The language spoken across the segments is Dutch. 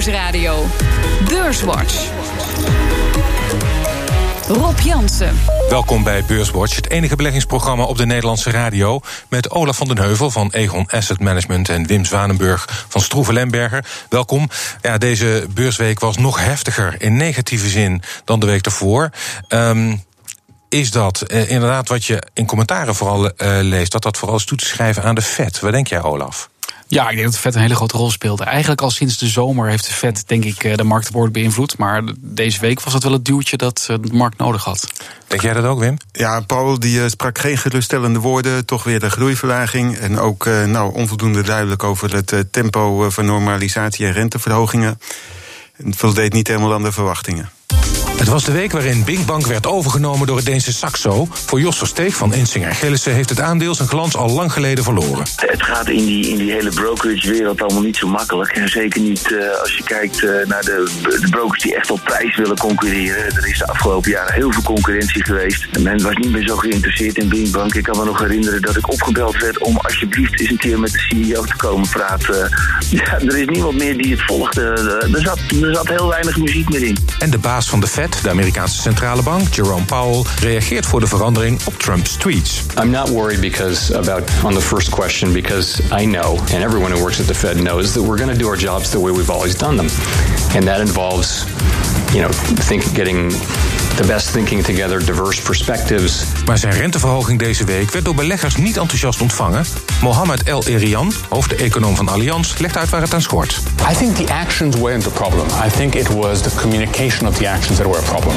Nieuwsradio. Beurswatch. Rob Jansen. Welkom bij Beurswatch, het enige beleggingsprogramma op de Nederlandse radio. Met Olaf van den Heuvel van Egon Asset Management en Wim Zwanenburg van Stroeven Lemberger. Welkom. Ja, deze beursweek was nog heftiger in negatieve zin dan de week ervoor. Um, is dat eh, inderdaad wat je in commentaren vooral eh, leest, dat dat vooral is toe te schrijven aan de Fed? Wat denk jij, Olaf? Ja, ik denk dat de vet een hele grote rol speelde. Eigenlijk al sinds de zomer heeft de vet, denk ik, eh, de markt behoorlijk beïnvloed. Maar deze week was het wel het duwtje dat de markt nodig had. Denk jij dat ook, Wim? Ja, Paul die sprak geen geruststellende woorden. Toch weer de groeiverlaging. En ook nou, onvoldoende duidelijk over het tempo van normalisatie en renteverhogingen. Het voldeed niet helemaal aan de verwachtingen. Het was de week waarin Binkbank werd overgenomen door het Deense Saxo. Voor Jos Versteeg van Insinger Gillissen heeft het aandeel zijn glans al lang geleden verloren. Het gaat in die, in die hele brokerage-wereld allemaal niet zo makkelijk. En zeker niet uh, als je kijkt uh, naar de, de, brokers die echt op prijs willen concurreren. Er is de afgelopen jaren heel veel concurrentie geweest. En men was niet meer zo geïnteresseerd in Binkbank. Ik kan me nog herinneren dat ik opgebeld werd om alsjeblieft eens een keer met de CEO te komen praten. Ja, er is niemand meer die het volgde. Er zat, er zat heel weinig muziek meer in. En de baas van de Fed de Amerikaanse centrale bank, Jerome Powell, reageert voor de verandering op Trump's tweets. I'm not worried because about on the first question because I know and everyone who works at the Fed knows that we're going to do our jobs the way we've always done them. And that involves you know, think getting the best thinking together, diverse perspectives. Maar zijn renteverhoging deze week werd door beleggers niet enthousiast ontvangen. Mohammed El Erian, hoofdeconoom van Allianz, legt uit waar het aan schort. I think the actions weren't the problem. I think it was the communication of the actions that were a problem.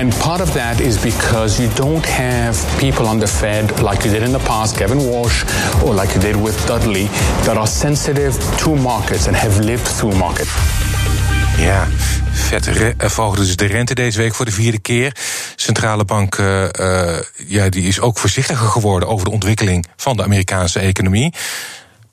And part of that is because you don't have people on the Fed like you did in the past, Kevin Walsh, or like you did with Dudley, that are sensitive to markets and have lived through markets. Ja, vet verhoogde dus de rente deze week voor de vierde keer. Centrale bank uh, ja, die is ook voorzichtiger geworden over de ontwikkeling van de Amerikaanse economie.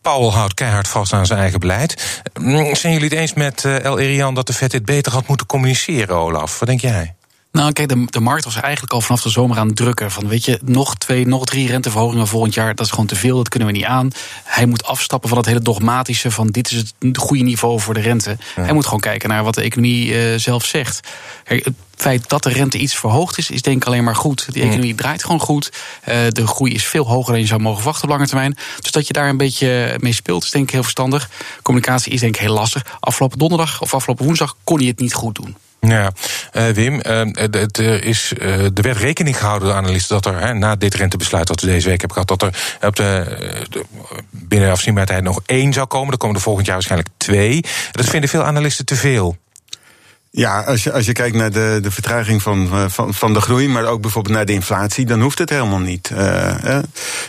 Powell houdt keihard vast aan zijn eigen beleid. Mm, zijn jullie het eens met uh, El Erian dat de Fed dit beter had moeten communiceren, Olaf? Wat denk jij? Nou, kijk, de, de markt was eigenlijk al vanaf de zomer aan het drukken. Van weet je, nog twee, nog drie renteverhogingen volgend jaar, dat is gewoon te veel, dat kunnen we niet aan. Hij moet afstappen van dat hele dogmatische van dit is het goede niveau voor de rente. Hij moet gewoon kijken naar wat de economie uh, zelf zegt. het feit dat de rente iets verhoogd is, is denk ik alleen maar goed. Die economie draait gewoon goed. Uh, de groei is veel hoger dan je zou mogen verwachten op lange termijn. Dus dat je daar een beetje mee speelt, is denk ik heel verstandig. Communicatie is denk ik heel lastig. Afgelopen donderdag of afgelopen woensdag kon hij het niet goed doen. Ja, uh, Wim, uh, het, er, is, er werd rekening gehouden door analisten dat er na dit rentebesluit dat we deze week hebben gehad, dat er op de, de tijd nog één zou komen. Er komen er volgend jaar waarschijnlijk twee. Dat vinden veel analisten te veel. Ja, als je, als je kijkt naar de, de vertraging van, eh, van, van de groei, maar ook bijvoorbeeld naar de inflatie, dan hoeft het helemaal niet. Uh,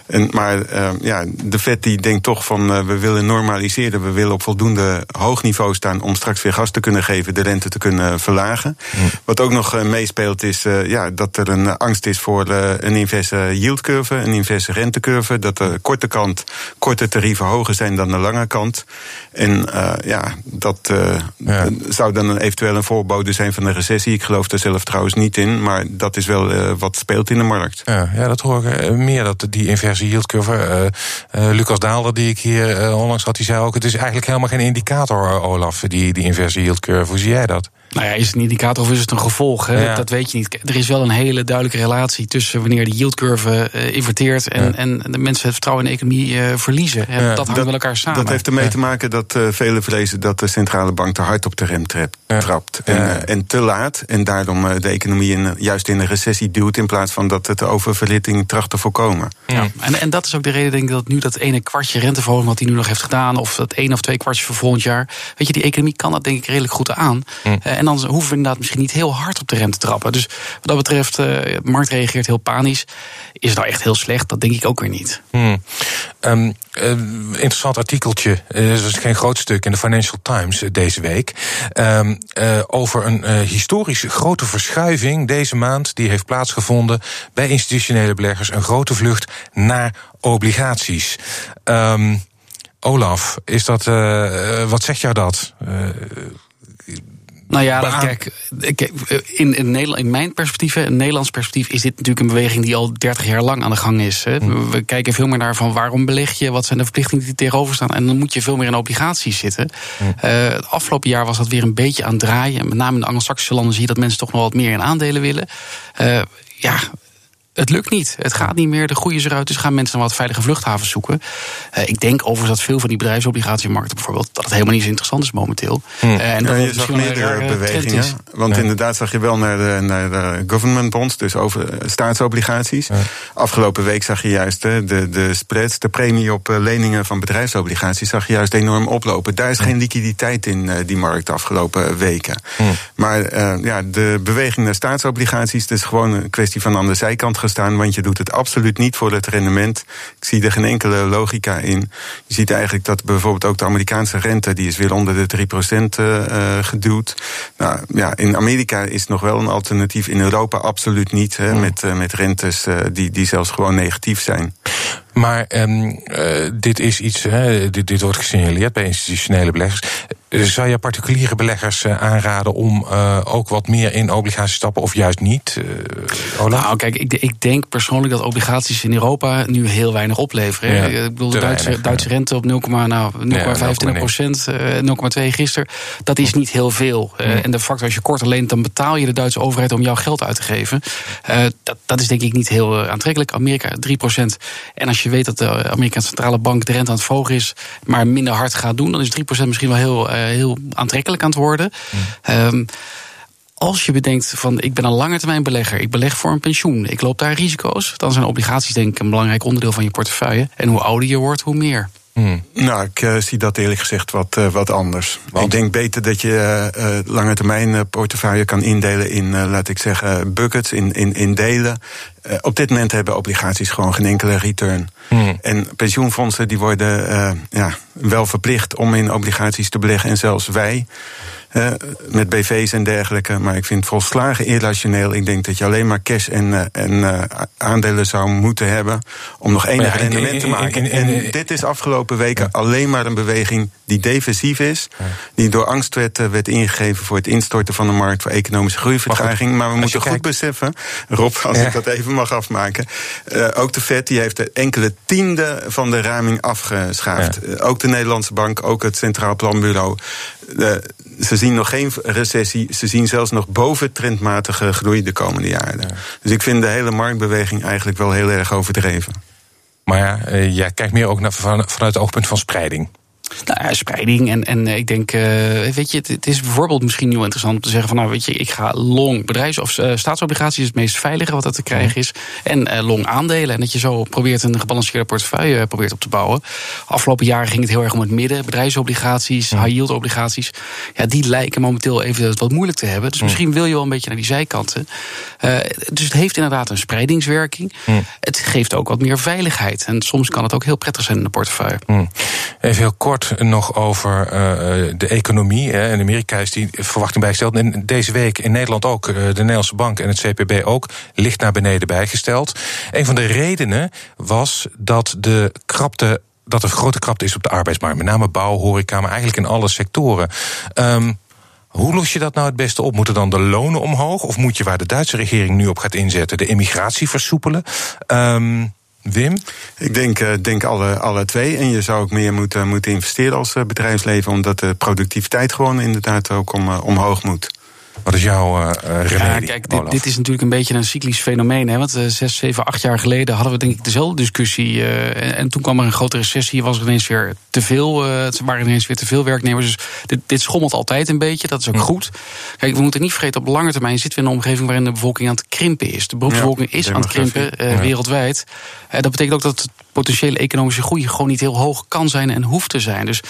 en, maar uh, ja, de Fed die denkt toch van we willen normaliseren, we willen op voldoende hoog niveau staan om straks weer gas te kunnen geven, de rente te kunnen verlagen. Wat ook nog meespeelt is ja, dat er een angst is voor een inverse yieldcurve, een inverse rentecurve, dat de korte kant korte tarieven hoger zijn dan de lange kant. En ja, dat ja. zou dan een eventueel een voorbode zijn van een recessie. Ik geloof er zelf trouwens niet in, maar dat is wel uh, wat speelt in de markt. Ja, ja dat hoor ik eh, meer, dat die inverse yield curve. Uh, Lucas Daalder, die ik hier onlangs had, die zei ook... het is eigenlijk helemaal geen indicator, Olaf, die, die inverse yield curve. Hoe zie jij dat? Nou ja, is het een indicator of is het een gevolg? Hè? Dat weet je niet. Er is wel een hele duidelijke relatie tussen wanneer de yieldcurve uh, inverteert en, ja. en de mensen het vertrouwen in de economie uh, verliezen. En ja, dat hangt met elkaar samen. Dat heeft ermee te maken dat uh, velen vrezen dat de centrale bank te hard op de rem trapt, trapt. En, en, te laat. En daarom de economie in, juist in een recessie duwt in plaats van dat het de oververhitting tracht te voorkomen. Ja. En, en dat is ook de reden denk ik dat nu dat ene kwartje renteverhoging wat hij nu nog heeft gedaan, of dat één of twee kwartjes voor volgend jaar. Weet je, die economie kan dat denk ik redelijk goed aan. En dan hoeven we inderdaad misschien niet heel hard op de rem te trappen. Dus wat dat betreft, uh, de markt reageert heel panisch. Is het nou echt heel slecht? Dat denk ik ook weer niet. Hmm. Um, uh, interessant artikeltje, uh, dat is geen groot stuk in de Financial Times deze week. Um, over een historisch grote verschuiving deze maand. Die heeft plaatsgevonden bij institutionele beleggers. Een grote vlucht naar obligaties. Um, Olaf, is dat, wat zegt jou dat? Nou ja, kijk, in, in, Nederland, in mijn perspectief, in Nederlands perspectief, is dit natuurlijk een beweging die al 30 jaar lang aan de gang is. Hè. Mm. We kijken veel meer naar van waarom beleg je, wat zijn de verplichtingen die tegenover staan. En dan moet je veel meer in obligaties zitten. Mm. Uh, het afgelopen jaar was dat weer een beetje aan het draaien. Met name in de Anglo-Saxische landen zie je dat mensen toch nog wat meer in aandelen willen. Uh, ja, het lukt niet. Het gaat niet meer. De groei is eruit. Dus gaan mensen naar wat veilige vluchthavens zoeken. Uh, ik denk overigens dat veel van die bedrijfsobligatiemarkten bijvoorbeeld... dat het helemaal niet zo interessant is momenteel. Hmm. Uh, en dat ja, je zag meerdere bewegingen. Want inderdaad zag je wel naar de, naar de government bonds, dus over eh, staatsobligaties. Ja. Afgelopen week zag je juist de, de spreads, de premie op leningen van bedrijfsobligaties... zag je juist enorm oplopen. Daar is geen liquiditeit in die markt de afgelopen weken. Hmm. Maar ja, de beweging naar staatsobligaties... het is gewoon een kwestie van aan de zijkant gestaan, want je doet het absoluut niet voor het rendement. Ik zie er geen enkele logica in. Je ziet eigenlijk dat bijvoorbeeld ook de Amerikaanse rente, die is weer onder de 3% uh, geduwd. Nou ja, in Amerika is nog wel een alternatief, in Europa absoluut niet, hè, met, uh, met rentes uh, die, die zelfs gewoon negatief zijn. Maar um, uh, dit is iets, hè, dit, dit wordt gesignaleerd bij institutionele beleggers. Zou je particuliere beleggers uh, aanraden om uh, ook wat meer in obligaties te stappen of juist niet? Nou, kijk, ik, ik, denk persoonlijk dat obligaties in Europa nu heel weinig opleveren. Ja, ik bedoel, de Duitse, weinig, Duitse rente op 0,25 nou, 0,25 ja, procent, 0,2 gisteren, dat is niet heel veel. Mm. En de factor als je korter leent, dan betaal je de Duitse overheid om jouw geld uit te geven. dat, dat is denk ik niet heel aantrekkelijk. Amerika 3 procent. En als je weet dat de Amerikaanse centrale bank de rente aan het verhogen is, maar minder hard gaat doen, dan is 3% misschien wel heel, uh, heel aantrekkelijk aan het worden. Mm. Um, als je bedenkt van ik ben een lange termijn belegger, ik beleg voor een pensioen, ik loop daar risico's, dan zijn obligaties denk ik een belangrijk onderdeel van je portefeuille. En hoe ouder je wordt, hoe meer. Hmm. Nou, ik uh, zie dat eerlijk gezegd wat, uh, wat anders. Want? Ik denk beter dat je uh, lange termijn portefeuille kan indelen in, laat ik zeggen, buckets, in, in, in delen. op dit moment hebben obligaties gewoon geen enkele return. Hmm. En pensioenfondsen die worden ja, wel verplicht om in obligaties te beleggen. En zelfs wij met BV's en dergelijke. Maar ik vind het volslagen irrationeel. Ik denk dat je alleen maar cash en, uh, en aandelen zou moeten hebben om nog enig ja, rendement te maken. en dit is afgelopen weken ja. alleen maar een beweging die defensief is. Ja. Die door angst werd, werd ingegeven voor het instorten van de markt voor economische groeivertraging. Maar we moeten goed kijkt... beseffen, Rob, als ik dat even mag afmaken. ook de FED die heeft enkele tiende van de ruiming afgeschaafd. ook de Nederlandse Bank, ook het Centraal Planbureau. ze zien nog geen recessie. Ze zien zelfs nog boven trendmatige groei de komende jaren. Ja. Dus ik vind de hele marktbeweging eigenlijk wel heel erg overdreven. Maar ja, uh, jij kijkt meer ook naar, vanuit het oogpunt van spreiding. Nou ja, spreiding. En, en ik denk, uh, weet je, het, het, is bijvoorbeeld misschien nu interessant om te zeggen van, nou weet je, ik ga long bedrijfs- of uh, staatsobligaties is het meest veilige wat er te krijgen is. En uh, long aandelen. En dat je zo probeert een gebalanceerde portefeuille probeert op te bouwen. Afgelopen jaren ging het heel erg om het midden. Bedrijfsobligaties, high yield obligaties. Ja, die lijken momenteel even wat moeilijk te hebben. Dus misschien wil je wel een beetje naar die zijkanten. dus het heeft inderdaad een spreidingswerking. Het geeft ook wat meer veiligheid. En soms kan het ook heel prettig zijn in de portefeuille. Even heel kort nog over uh, de economie. Hè. In Amerika is die verwachting bijgesteld. En deze week in Nederland ook. Uh, de Nederlandse Bank en het CPB ook. Licht naar beneden bijgesteld. Een van de redenen was dat de krapte dat er grote krapte is op de arbeidsmarkt. Met name bouw, horeca, maar eigenlijk in alle sectoren. Um, hoe los je dat nou het beste op? Moeten dan de lonen omhoog? Of moet je waar de Duitse regering nu op gaat inzetten, de immigratie versoepelen? Um, Wim? Ik denk, uh, denk alle, alle twee. En je zou ook meer moeten, moeten investeren als uh, bedrijfsleven, omdat de productiviteit gewoon inderdaad ook om, uh, omhoog moet. Wat is jouw uh, remedie, ja, kijk, dit, dit, is natuurlijk een beetje een cyclisch fenomeen. Hè? Want uh, zes, zeven, acht jaar geleden hadden we denk ik dezelfde discussie. Uh, en, en, toen kwam er een grote recessie. Was er ineens weer te veel. het waren ineens weer te veel werknemers. Dus dit, dit, schommelt altijd een beetje. Dat is ook goed. Kijk, we moeten niet vergeten, op lange termijn zitten we in een omgeving waarin de bevolking aan het krimpen is. De beroepsbevolking ja, is aan het krimpen wereldwijd. dat betekent ook dat potentiële economische groei gewoon niet heel hoog kan zijn en hoeft te zijn. Dus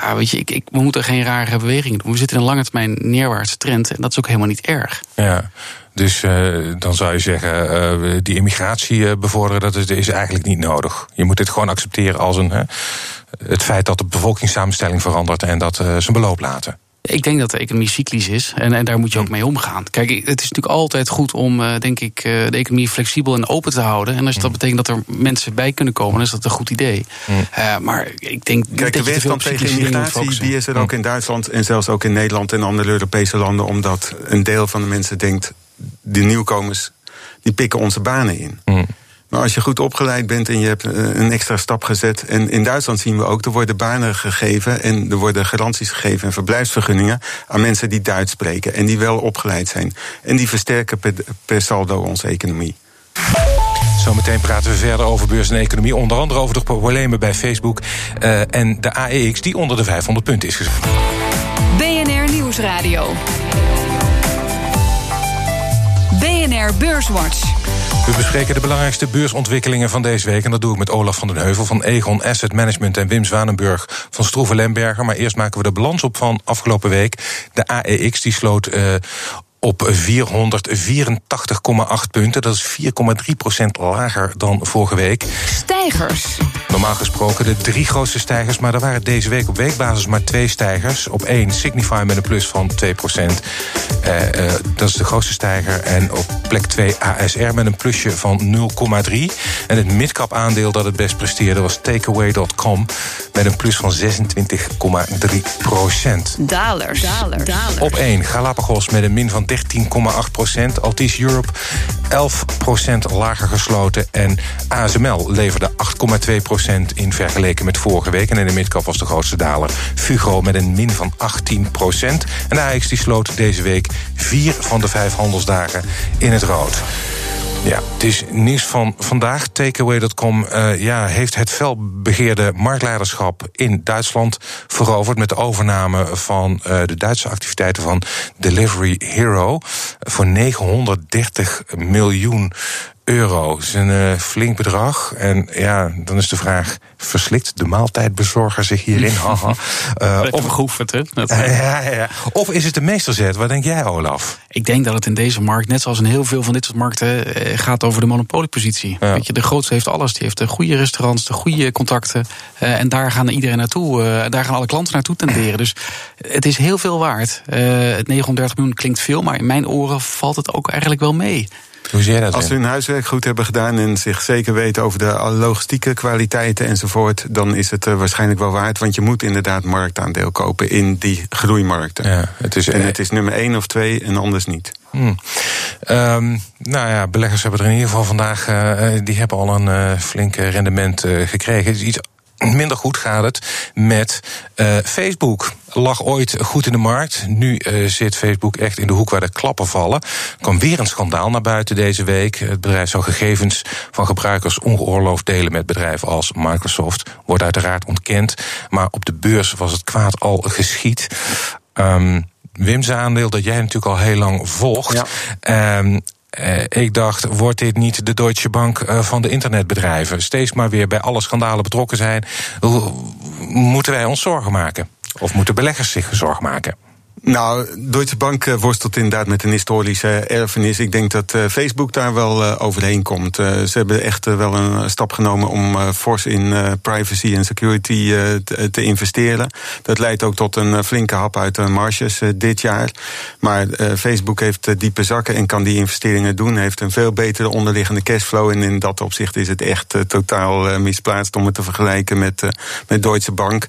ja, weet je, ik, ik, we moeten geen rare bewegingen doen. We zitten in een lange termijn neerwaartse trend. En dat is ook helemaal niet erg. Ja. Dus uh, dan zou je zeggen, uh, die immigratie uh, bevorderen, dat is, is, eigenlijk niet nodig. Je moet dit gewoon accepteren als een, het feit dat de bevolkingssamenstelling verandert en dat zijn beloop laten. Ik denk dat de economie cyclisch is en, en daar moet je ook mee omgaan. Kijk, het is natuurlijk altijd goed om, uh, denk ik, uh, de economie flexibel en open te houden. En als dat mm. betekent dat er mensen bij kunnen komen, dan is dat een goed idee. Mm. Uh, maar ik denk. Kijk, de weerstand tegen immigratie die is er ook in Duitsland en zelfs ook in Nederland en andere Europese landen, omdat een deel van de mensen denkt: de nieuwkomers die pikken onze banen in. Mm. Maar als je goed opgeleid bent en je hebt eh, een extra stap gezet. En in Duitsland zien we ook, er worden banen gegeven en er worden garanties gegeven en verblijfsvergunningen aan mensen die Duits spreken en die wel opgeleid zijn. En die versterken per, saldo onze economie. Zometeen praten we verder over beurs en economie. Onder andere over de problemen bij Facebook uh, en de AEX die onder de 500 punten is gezet. BNR Nieuwsradio. BNR Beurswatch. We bespreken de belangrijkste beursontwikkelingen van deze week. En dat doe ik met Olaf van den Heuvel van Egon Asset Management en Wim Zwanenburg van Stroeven Lemberger. Maar eerst maken we de balans op van afgelopen week. De AEX die sloot uh, op 484,8 punten. Dat is 4,3% lager dan vorige week. Stijgers. Normaal gesproken de drie grootste stijgers, maar er waren deze week op weekbasis maar twee stijgers. Op één Signify met een plus van 2 procent. Uh, uh, dat is de grootste stijger. En op plek 2 ASR met een plusje van 0,3. En het midcap aandeel dat het best presteerde was takeaway.com met een plus van 26,3 procent. Dalers. Dalers. Dalers. Op 1 Galapagos met een min van 13,8 procent. Altis Europe 11 procent lager gesloten. En ASML leverde 8,2 procent in vergeleken met vorige week. En in de midcap was de grootste daler Fugro met een min van 18 procent. En de AX die sloot deze week vier van de vijf handelsdagen in het rood. Ja, het is nieuws van vandaag. Takeaway.com uh, ja, heeft het felbegeerde marktleiderschap in Duitsland veroverd met de overname van uh, de Duitse activiteiten van Delivery Hero voor 930 miljoen euro. Dat is een uh, flink bedrag. En ja, dan is de vraag: verslikt de maaltijdbezorger zich hierin? Haha. uh, of geoefend, hè? ja, ja, Of is het de meesterzet? Wat denk jij, Olaf? Ik denk dat het in deze markt, net zoals in heel veel van dit soort markten, eh, gaat over de monopoliepositie. Ja. Weet je, de grootste heeft alles. Die heeft de goede restaurants, de goede contacten. Uh, en daar gaan iedereen naartoe. Uh, daar gaan alle klanten naartoe tenderen. Dus het is heel veel waard. het 930 miljoen klinkt veel, maar in mijn oren valt het ook eigenlijk wel mee. Hoe zie je dat? Als ze hun huiswerk goed hebben gedaan en zich zeker weten over de logistieke kwaliteiten enzovoort, dan is het uh, waarschijnlijk wel waard. Want je moet inderdaad marktaandeel kopen in die groeimarkten. Ja, het is, en het is nummer één of twee en anders niet. Hmm. Um, nou ja, beleggers hebben er in ieder geval vandaag, uh, die hebben al een uh, flink rendement gekregen. Het is iets Minder goed gaat het met uh, Facebook. Lag ooit goed in de markt. Nu uh, zit Facebook echt in de hoek waar de klappen vallen. Er kwam weer een schandaal naar buiten deze week. Het bedrijf zou gegevens van gebruikers ongeoorloofd delen met bedrijven als Microsoft. Wordt uiteraard ontkend. Maar op de beurs was het kwaad al geschied. Um, Wim's aandeel, dat jij natuurlijk al heel lang volgt. Ja. Um, uh, ik dacht, wordt dit niet de Deutsche Bank uh, van de internetbedrijven? Steeds maar weer bij alle schandalen betrokken zijn. Moeten wij ons zorgen maken? Of moeten beleggers zich zorgen maken? Nou, Deutsche Bank eh, worstelt inderdaad met een historische erfenis. Ik denk dat uh, Facebook daar wel uh, overheen komt. Ze hebben echt wel een stap genomen om fors in privacy en security te, te, investeren. Dat leidt ook tot een flinke hap uit de marges dit jaar. Maar Facebook heeft diepe zakken en kan die investeringen doen. Heeft een veel betere onderliggende cashflow. En in dat opzicht is het echt totaal misplaatst om het te vergelijken met, met Deutsche Bank.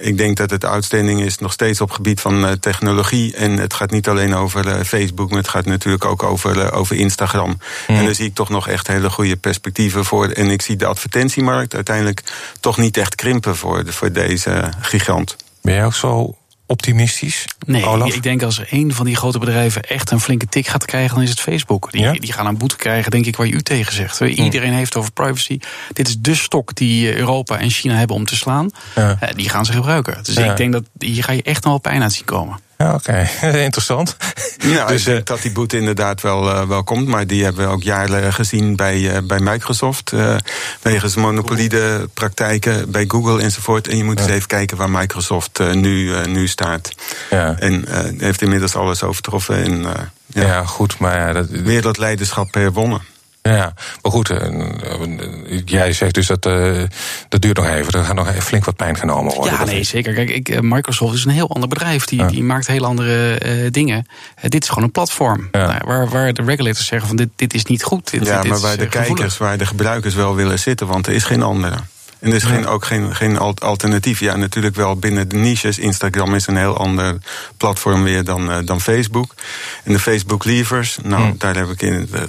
ik denk dat het outstanding is nog steeds op gebied van technologie. En het gaat niet alleen over uh, Facebook, maar het gaat natuurlijk ook over, uh, over Instagram. Mm. En daar zie ik toch nog echt hele goede perspectieven voor. En ik zie de advertentiemarkt uiteindelijk toch niet echt krimpen voor, voor deze gigant. Ben jij ook zo optimistisch? Nee, ik denk als een van die grote bedrijven echt een flinke tik gaat krijgen, dan is het Facebook. Die, ja? die gaan een boete krijgen, denk ik, waar u tegen zegt. Iedereen heeft over privacy. Dit is de stok die Europa en China hebben om te slaan. Ja. Eh, die gaan ze gebruiken. Dus ik denk dat hier ga je echt nog wel pijn uit zien komen. Ja, Oké, okay. interessant. Ja, dus, uh, dat die boete inderdaad wel, uh, wel komt. Maar die hebben we ook jaren gezien bij, bij Microsoft. wegens monopoliede praktijken bij Google enzovoort. En je moet ja. eens even kijken waar Microsoft nu, nu staat. Ja. En heeft inmiddels alles overtroffen. En, ja. ja. goed, maar ja, dat... Wereldleiderschap herwonnen. Ja, maar goed, uh, jij zegt dus dat uh, dat duurt nog even. Er gaat nog even flink wat pijn genomen worden. Ja, nee, zeker. Kijk, ik, Microsoft is een heel ander bedrijf. Die, ja. die maakt heel andere uh, dingen. dit is gewoon een platform ja. nou, waar, waar de regulators zeggen van dit, dit is niet goed. Dit, ja, dit maar waar de kijkers, waar de gebruikers wel willen zitten, want er is geen andere. En er is geen, ook geen, geen alternatief. Ja, natuurlijk wel binnen de niches. Instagram is een heel ander platform weer dan, uh, dan Facebook. En de Facebook Leavers, nou, hmm. daar heb ik in, uh,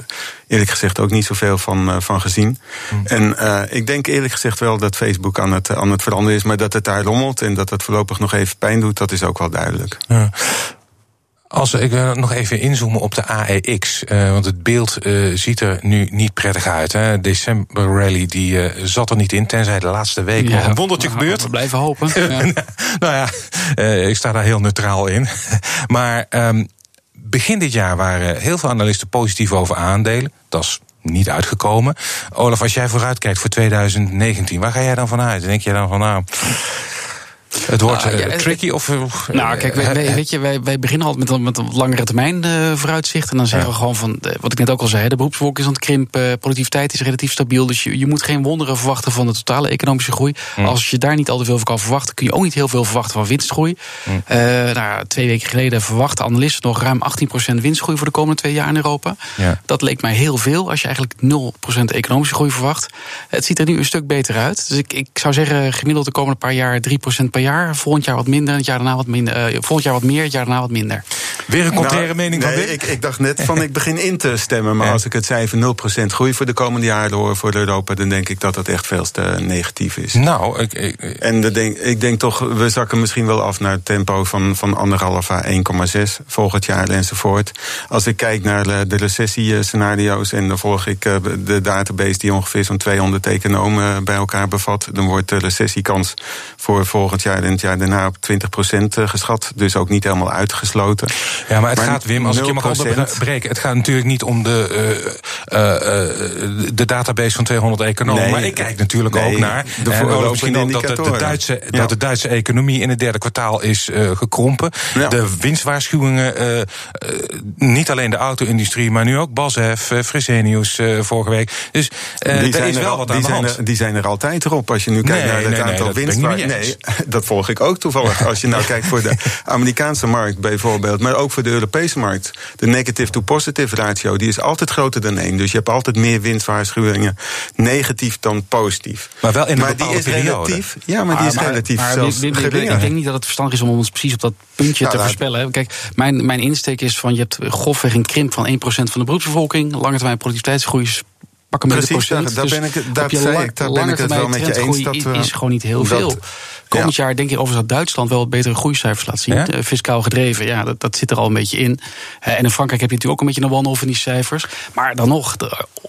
eerlijk gezegd ook niet zoveel van, uh, van gezien. Hmm. En ik denk eerlijk gezegd wel dat Facebook aan het, aan het veranderen is, maar dat het daar rommelt en dat het voorlopig nog even pijn doet, dat is ook wel duidelijk. Ja. Als ik uh, nog even inzoomen op de AEX, uh, want het beeld uh, ziet er nu niet prettig uit. Hè. December rally die zat er niet in, tenzij de laatste week ja, nog een wondertje nou, gebeurt. We blijven hopen. Ja. nou ja, ik sta daar heel neutraal in. maar um, begin dit jaar waren heel veel analisten positief over aandelen. Dat is niet uitgekomen. Olaf, als jij vooruitkijkt voor 2019, waar ga jij dan vanuit? Denk jij dan van nou. Het wordt nou, ja, tricky of. Nou, kijk, wij, weet je, wij, wij beginnen altijd met, met een langere termijn uh, vooruitzicht. En dan zeggen we gewoon van, wat ik net ook al zei, de beroepsbevolking is aan het krimpen, productiviteit is relatief stabiel. Dus je, je moet geen wonderen verwachten van de totale economische groei. Mm. Als je daar niet al te veel van kan verwachten, kun je ook niet heel veel verwachten van winstgroei. Mm. Nou, twee weken geleden verwachten analisten nog ruim 18% winstgroei voor de komende twee jaar in Europa. Ja. Dat leek mij heel veel als je eigenlijk 0% economische groei verwacht. Het ziet er nu een stuk beter uit. Dus ik, ik zou zeggen, gemiddeld de komende paar jaar 3% per jaar. Volgend jaar wat minder, het jaar daarna wat minder. Uh, volgend jaar wat meer, het jaar daarna wat minder. Weer een contraire nou, mening nee, van ik, ik dacht net van ik begin in te stemmen. Maar ja. als ik het cijfer 0% groei voor de komende jaren hoor voor Europa, dan denk ik dat dat echt veel te negatief is. Nou, ik, ik, en de denk, ik denk toch, we zakken misschien wel af naar het tempo van, van anderhalf à 1,6 volgend jaar enzovoort. Als ik kijk naar de recessiescenario's en dan volg ik eh, de database die ongeveer zo'n 200 economen bij elkaar bevat, dan wordt de recessiekans voor volgend jaar en het jaar daarna op 20% geschat. Dus ook niet helemaal uitgesloten. Ja, maar het maar gaat, Wim, als ik je mag onderbreken... het gaat natuurlijk niet om de, uh, uh, de database van 200 economen. Nee, maar ik kijk natuurlijk nee, ook naar... De en misschien ook dat de, de Duitse, ja. dat de Duitse economie in het derde kwartaal is gekrompen. Ja. De winstwaarschuwingen, niet alleen de auto-industrie... maar nu ook BASF, Fresenius vorige week. Dus er is wel al, wat aan de hand. Er, die zijn er altijd erop. Als je nu kijkt nee, naar het aantal nee, winstwaarschuwingen... Nee, dat volg ik ook toevallig. Als je nou kijkt voor de Amerikaanse markt bijvoorbeeld, maar ook voor de Europese markt. De negative to positive ratio die is altijd groter dan één. Dus je hebt altijd meer winstwaarschuwingen negatief dan positief. Maar wel in een maar die is periode. relatief. Ja, maar die is maar, relatief maar, zelfs ik, denk niet dat het verstandig is om ons precies op dat puntje Ja, te nou, voorspellen. Kijk, mijn, mijn insteek is van je hebt grofweg een krimp van 1% van de beroepsbevolking. Lange termijn productiviteitsgroei is pakken met Precies, de procent. daar, daar Dus ben ik, daar op je zei ik, daar ben ik het wel met je eens. Dat, eh, is gewoon niet heel dat- veel. Komend jaar denk ik overigens dat Duitsland wel wat betere groeicijfers laat zien. Ja? Eh, fiscaal gedreven, ja, dat, dat zit er al een beetje in. Eh, en in Frankrijk heb je natuurlijk ook een beetje een one-off in die cijfers. Maar dan nog,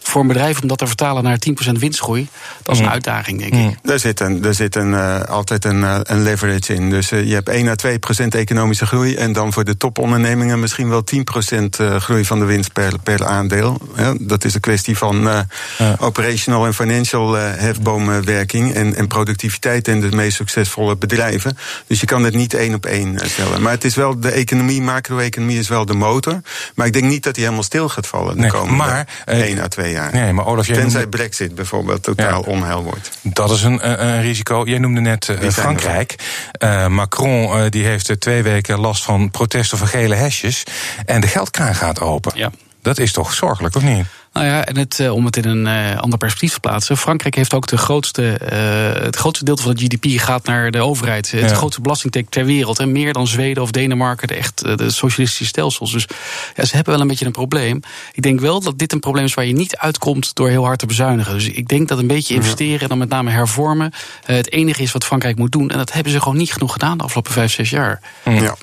voor een bedrijf om dat te vertalen naar 10% winstgroei... dat is een Mm. uitdaging, denk Mm. ik. Er zit, een, er zit een, eh, altijd een, een leverage in. Dus je hebt 1 à 2 procent economische groei. En dan voor de topondernemingen misschien wel 10 procent eh, groei van de winst per, per aandeel. Ja, dat is een kwestie van eh, Ja. operational en financial hefboomwerking. En, en productiviteit in de meest succesvolle bedrijven. Dus je kan het niet één op één eh, stellen. Maar het is wel de economie, macro-economie is wel de motor. Maar ik denk niet dat die helemaal stil gaat vallen de Nee, komende maar, eh, 1 à 2 jaar. Nee, maar Olaf, jij Tenzij noemde, Brexit bijvoorbeeld totaal onheil wordt. dat is een, een, een risico. Jij noemde net eh, Frankrijk. Eh, Macron eh, die heeft eh, twee weken last van protesten van gele hesjes. En de geldkraan gaat open. Ja. Dat is toch zorgelijk, of niet? Nou ja, en het, eh, om het in een eh, ander perspectief te plaatsen. Frankrijk heeft ook de grootste, eh, het grootste deel van het GDP gaat naar de overheid. Het Ja. grootste belastingtake ter wereld. En meer dan Zweden of Denemarken, de echt de socialistische stelsels. Dus ja, ze hebben wel een beetje een probleem. Ik denk wel dat dit een probleem is waar je niet uitkomt door heel hard te bezuinigen. Dus ik denk dat een beetje investeren en dan met name hervormen het enige is wat Frankrijk moet doen. En dat hebben ze gewoon niet genoeg gedaan de afgelopen vijf, zes jaar. Ja.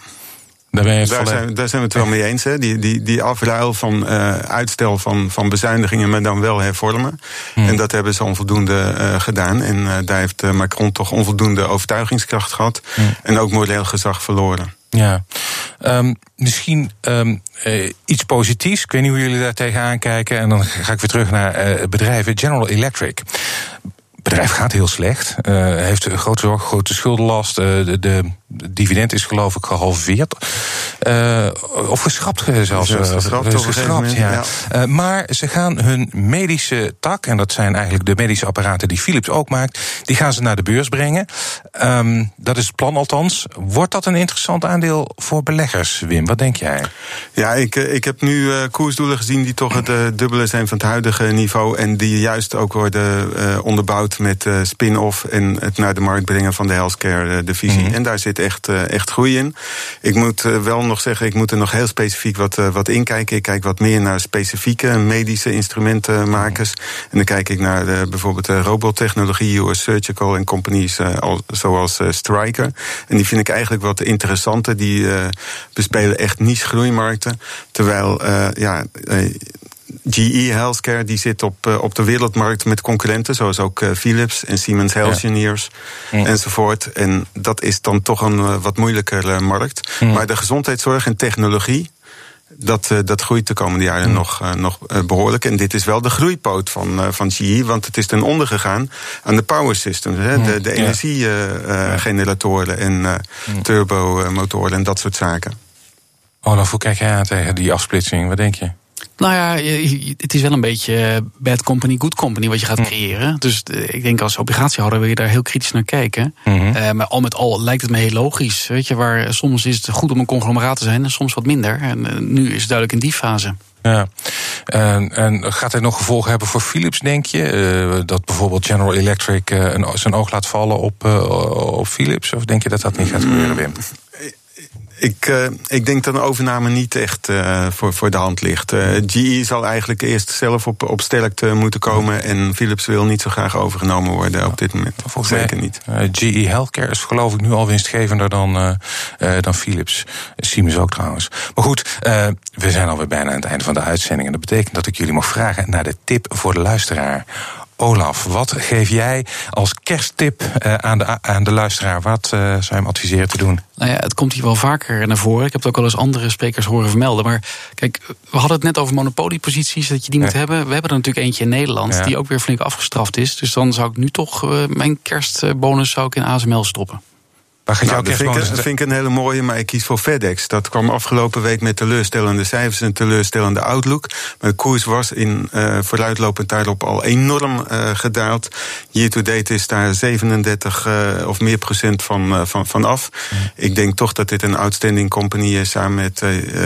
Daar zijn, daar zijn we het wel mee eens. Hè? Die, die, die afruil van eh, uitstel van, van bezuinigingen, maar dan wel hervormen. Hmm. En dat hebben ze onvoldoende eh, gedaan. En eh, daar heeft Macron toch onvoldoende overtuigingskracht gehad. Hmm. En ook moreel gezag verloren. Ja, Ehm, misschien ehm, eh, iets positiefs. Ik weet niet hoe jullie daar tegenaan kijken. En dan ga ik weer terug naar bedrijven. General Electric. Het bedrijf gaat heel slecht. eh, heeft een grote zorg, grote schuldenlast. eh, de, de dividend is geloof ik gehalveerd. of geschrapt zelfs. Geschrapt, dus ja. ja. maar ze gaan hun medische tak, en dat zijn eigenlijk de medische apparaten die Philips ook maakt, die gaan ze naar de beurs brengen. Ehm, dat is het plan althans. Wordt dat een interessant aandeel voor beleggers, Wim? Wat denk jij? Ja, ik, eh, ik heb nu uh, koersdoelen gezien die toch het uh, dubbele zijn van het huidige niveau. En die juist ook worden uh, met spin-off en het naar de markt brengen van de healthcare divisie. Mm -hmm. En daar zit echt, echt groei in. Ik moet wel nog zeggen, ik moet er nog heel specifiek wat, wat in kijken. Ik kijk wat meer naar specifieke medische instrumentenmakers. Mm -hmm. En dan kijk ik naar bijvoorbeeld robottechnologie, US Surgical en companies zoals Stryker. En die vind ik eigenlijk wat interessanter. Die bespelen echt niche groeimarkten. Terwijl, ja. Uh, GE Healthcare die zit op, uh, op de wereldmarkt met concurrenten, zoals ook uh, Philips en Siemens Healthineers ja. ja. enzovoort. En dat is dan toch een uh, wat moeilijkere markt. Ja. Maar de gezondheidszorg en technologie, dat, uh, dat groeit de komende jaren nog, uh, nog uh, behoorlijk. En dit is wel de groeipoot van, van GE, want het is ten onder gegaan aan de power systems. Hè. De, de energiegeneratoren en mm. turbomotoren en dat soort zaken. Olaf, hoe kijk jij aan tegen die afsplitsing? Wat denk je? Nou ja, het is wel een beetje bad company, good company wat je gaat creëren. Dus ik denk als obligatiehouder wil je daar heel kritisch naar kijken. Mm -hmm. uh, maar al met al lijkt het me heel logisch. Weet je, waar soms is het goed om een conglomeraat te zijn en soms wat minder. En uh, nu is het duidelijk in die fase. Ja, en, en gaat het nog gevolgen hebben voor Philips, denk je? Uh, dat bijvoorbeeld General Electric een, zijn oog laat vallen op, op Philips? Of denk je dat dat niet gaat gebeuren, Wim? Ik, uh, ik denk dat een overname niet echt uh, voor, voor de hand ligt. Uh, GE zal eigenlijk eerst zelf op, op sterkte moeten komen. En Philips wil niet zo graag overgenomen worden op dit moment. Volgens Zeker niet. GE Healthcare is geloof ik nu al winstgevender dan, dan Philips. Siemens ook trouwens. Maar goed, we zijn alweer bijna aan het einde van de uitzending. En dat betekent dat ik jullie mag vragen naar de tip voor de luisteraar. Olaf, wat geef jij als kersttip uh, aan, de, aan de luisteraar? Wat uh, zou je hem adviseren te doen? Nou ja, het komt hier wel vaker naar voren. Ik heb het ook al eens andere sprekers horen vermelden. Maar kijk, we hadden het net over monopolieposities, dat je die ja. moet hebben. We hebben er natuurlijk eentje in Nederland, ja. die ook weer flink afgestraft is. Dus dan zou ik nu toch uh, mijn kerstbonus zou ik in ASML stoppen. Waar gaat nou, jouw dat vind, ik, vind ik een hele mooie, maar ik kies voor FedEx. Dat kwam afgelopen week met teleurstellende cijfers en teleurstellende outlook. Maar de koers was in uh, vooruitlopend daarop al enorm uh, gedaald. Year to date is daar 37 uh, of meer procent van, van, van af. Mm. Ik denk toch dat dit een outstanding company is samen met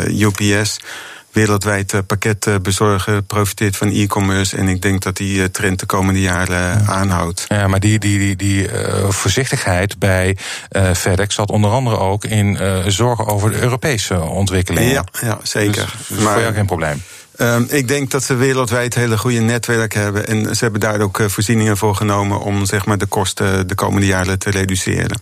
UPS wereldwijd pakket bezorgen, profiteert van e-commerce. En ik denk dat die trend de komende jaren ja. aanhoudt. Ja, maar die, die, die, die uh, voorzichtigheid bij uh, FedEx zat onder andere ook in uh, zorgen over de Europese ontwikkelingen. Ja, ja zeker. Dus, dus maar, voor jou geen probleem. Um, ik denk dat ze wereldwijd hele goede netwerken hebben. En ze hebben daar ook voorzieningen voor genomen om zeg maar, de kosten de komende jaren te reduceren.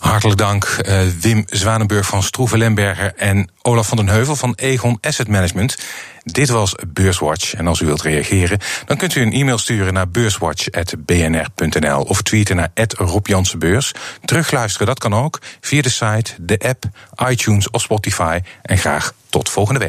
Hartelijk dank uh, Wim Zwanenburg van Stroeven Lemberger en Olaf van den Heuvel van Egon Asset Management. Dit was Beurswatch. En als u wilt reageren, dan kunt u een e-mail sturen naar beurswatch.bnr.nl of tweeten naar Rob Jansenbeurs. Terugluisteren, dat kan ook via de site, de app, iTunes of Spotify. En graag tot volgende week.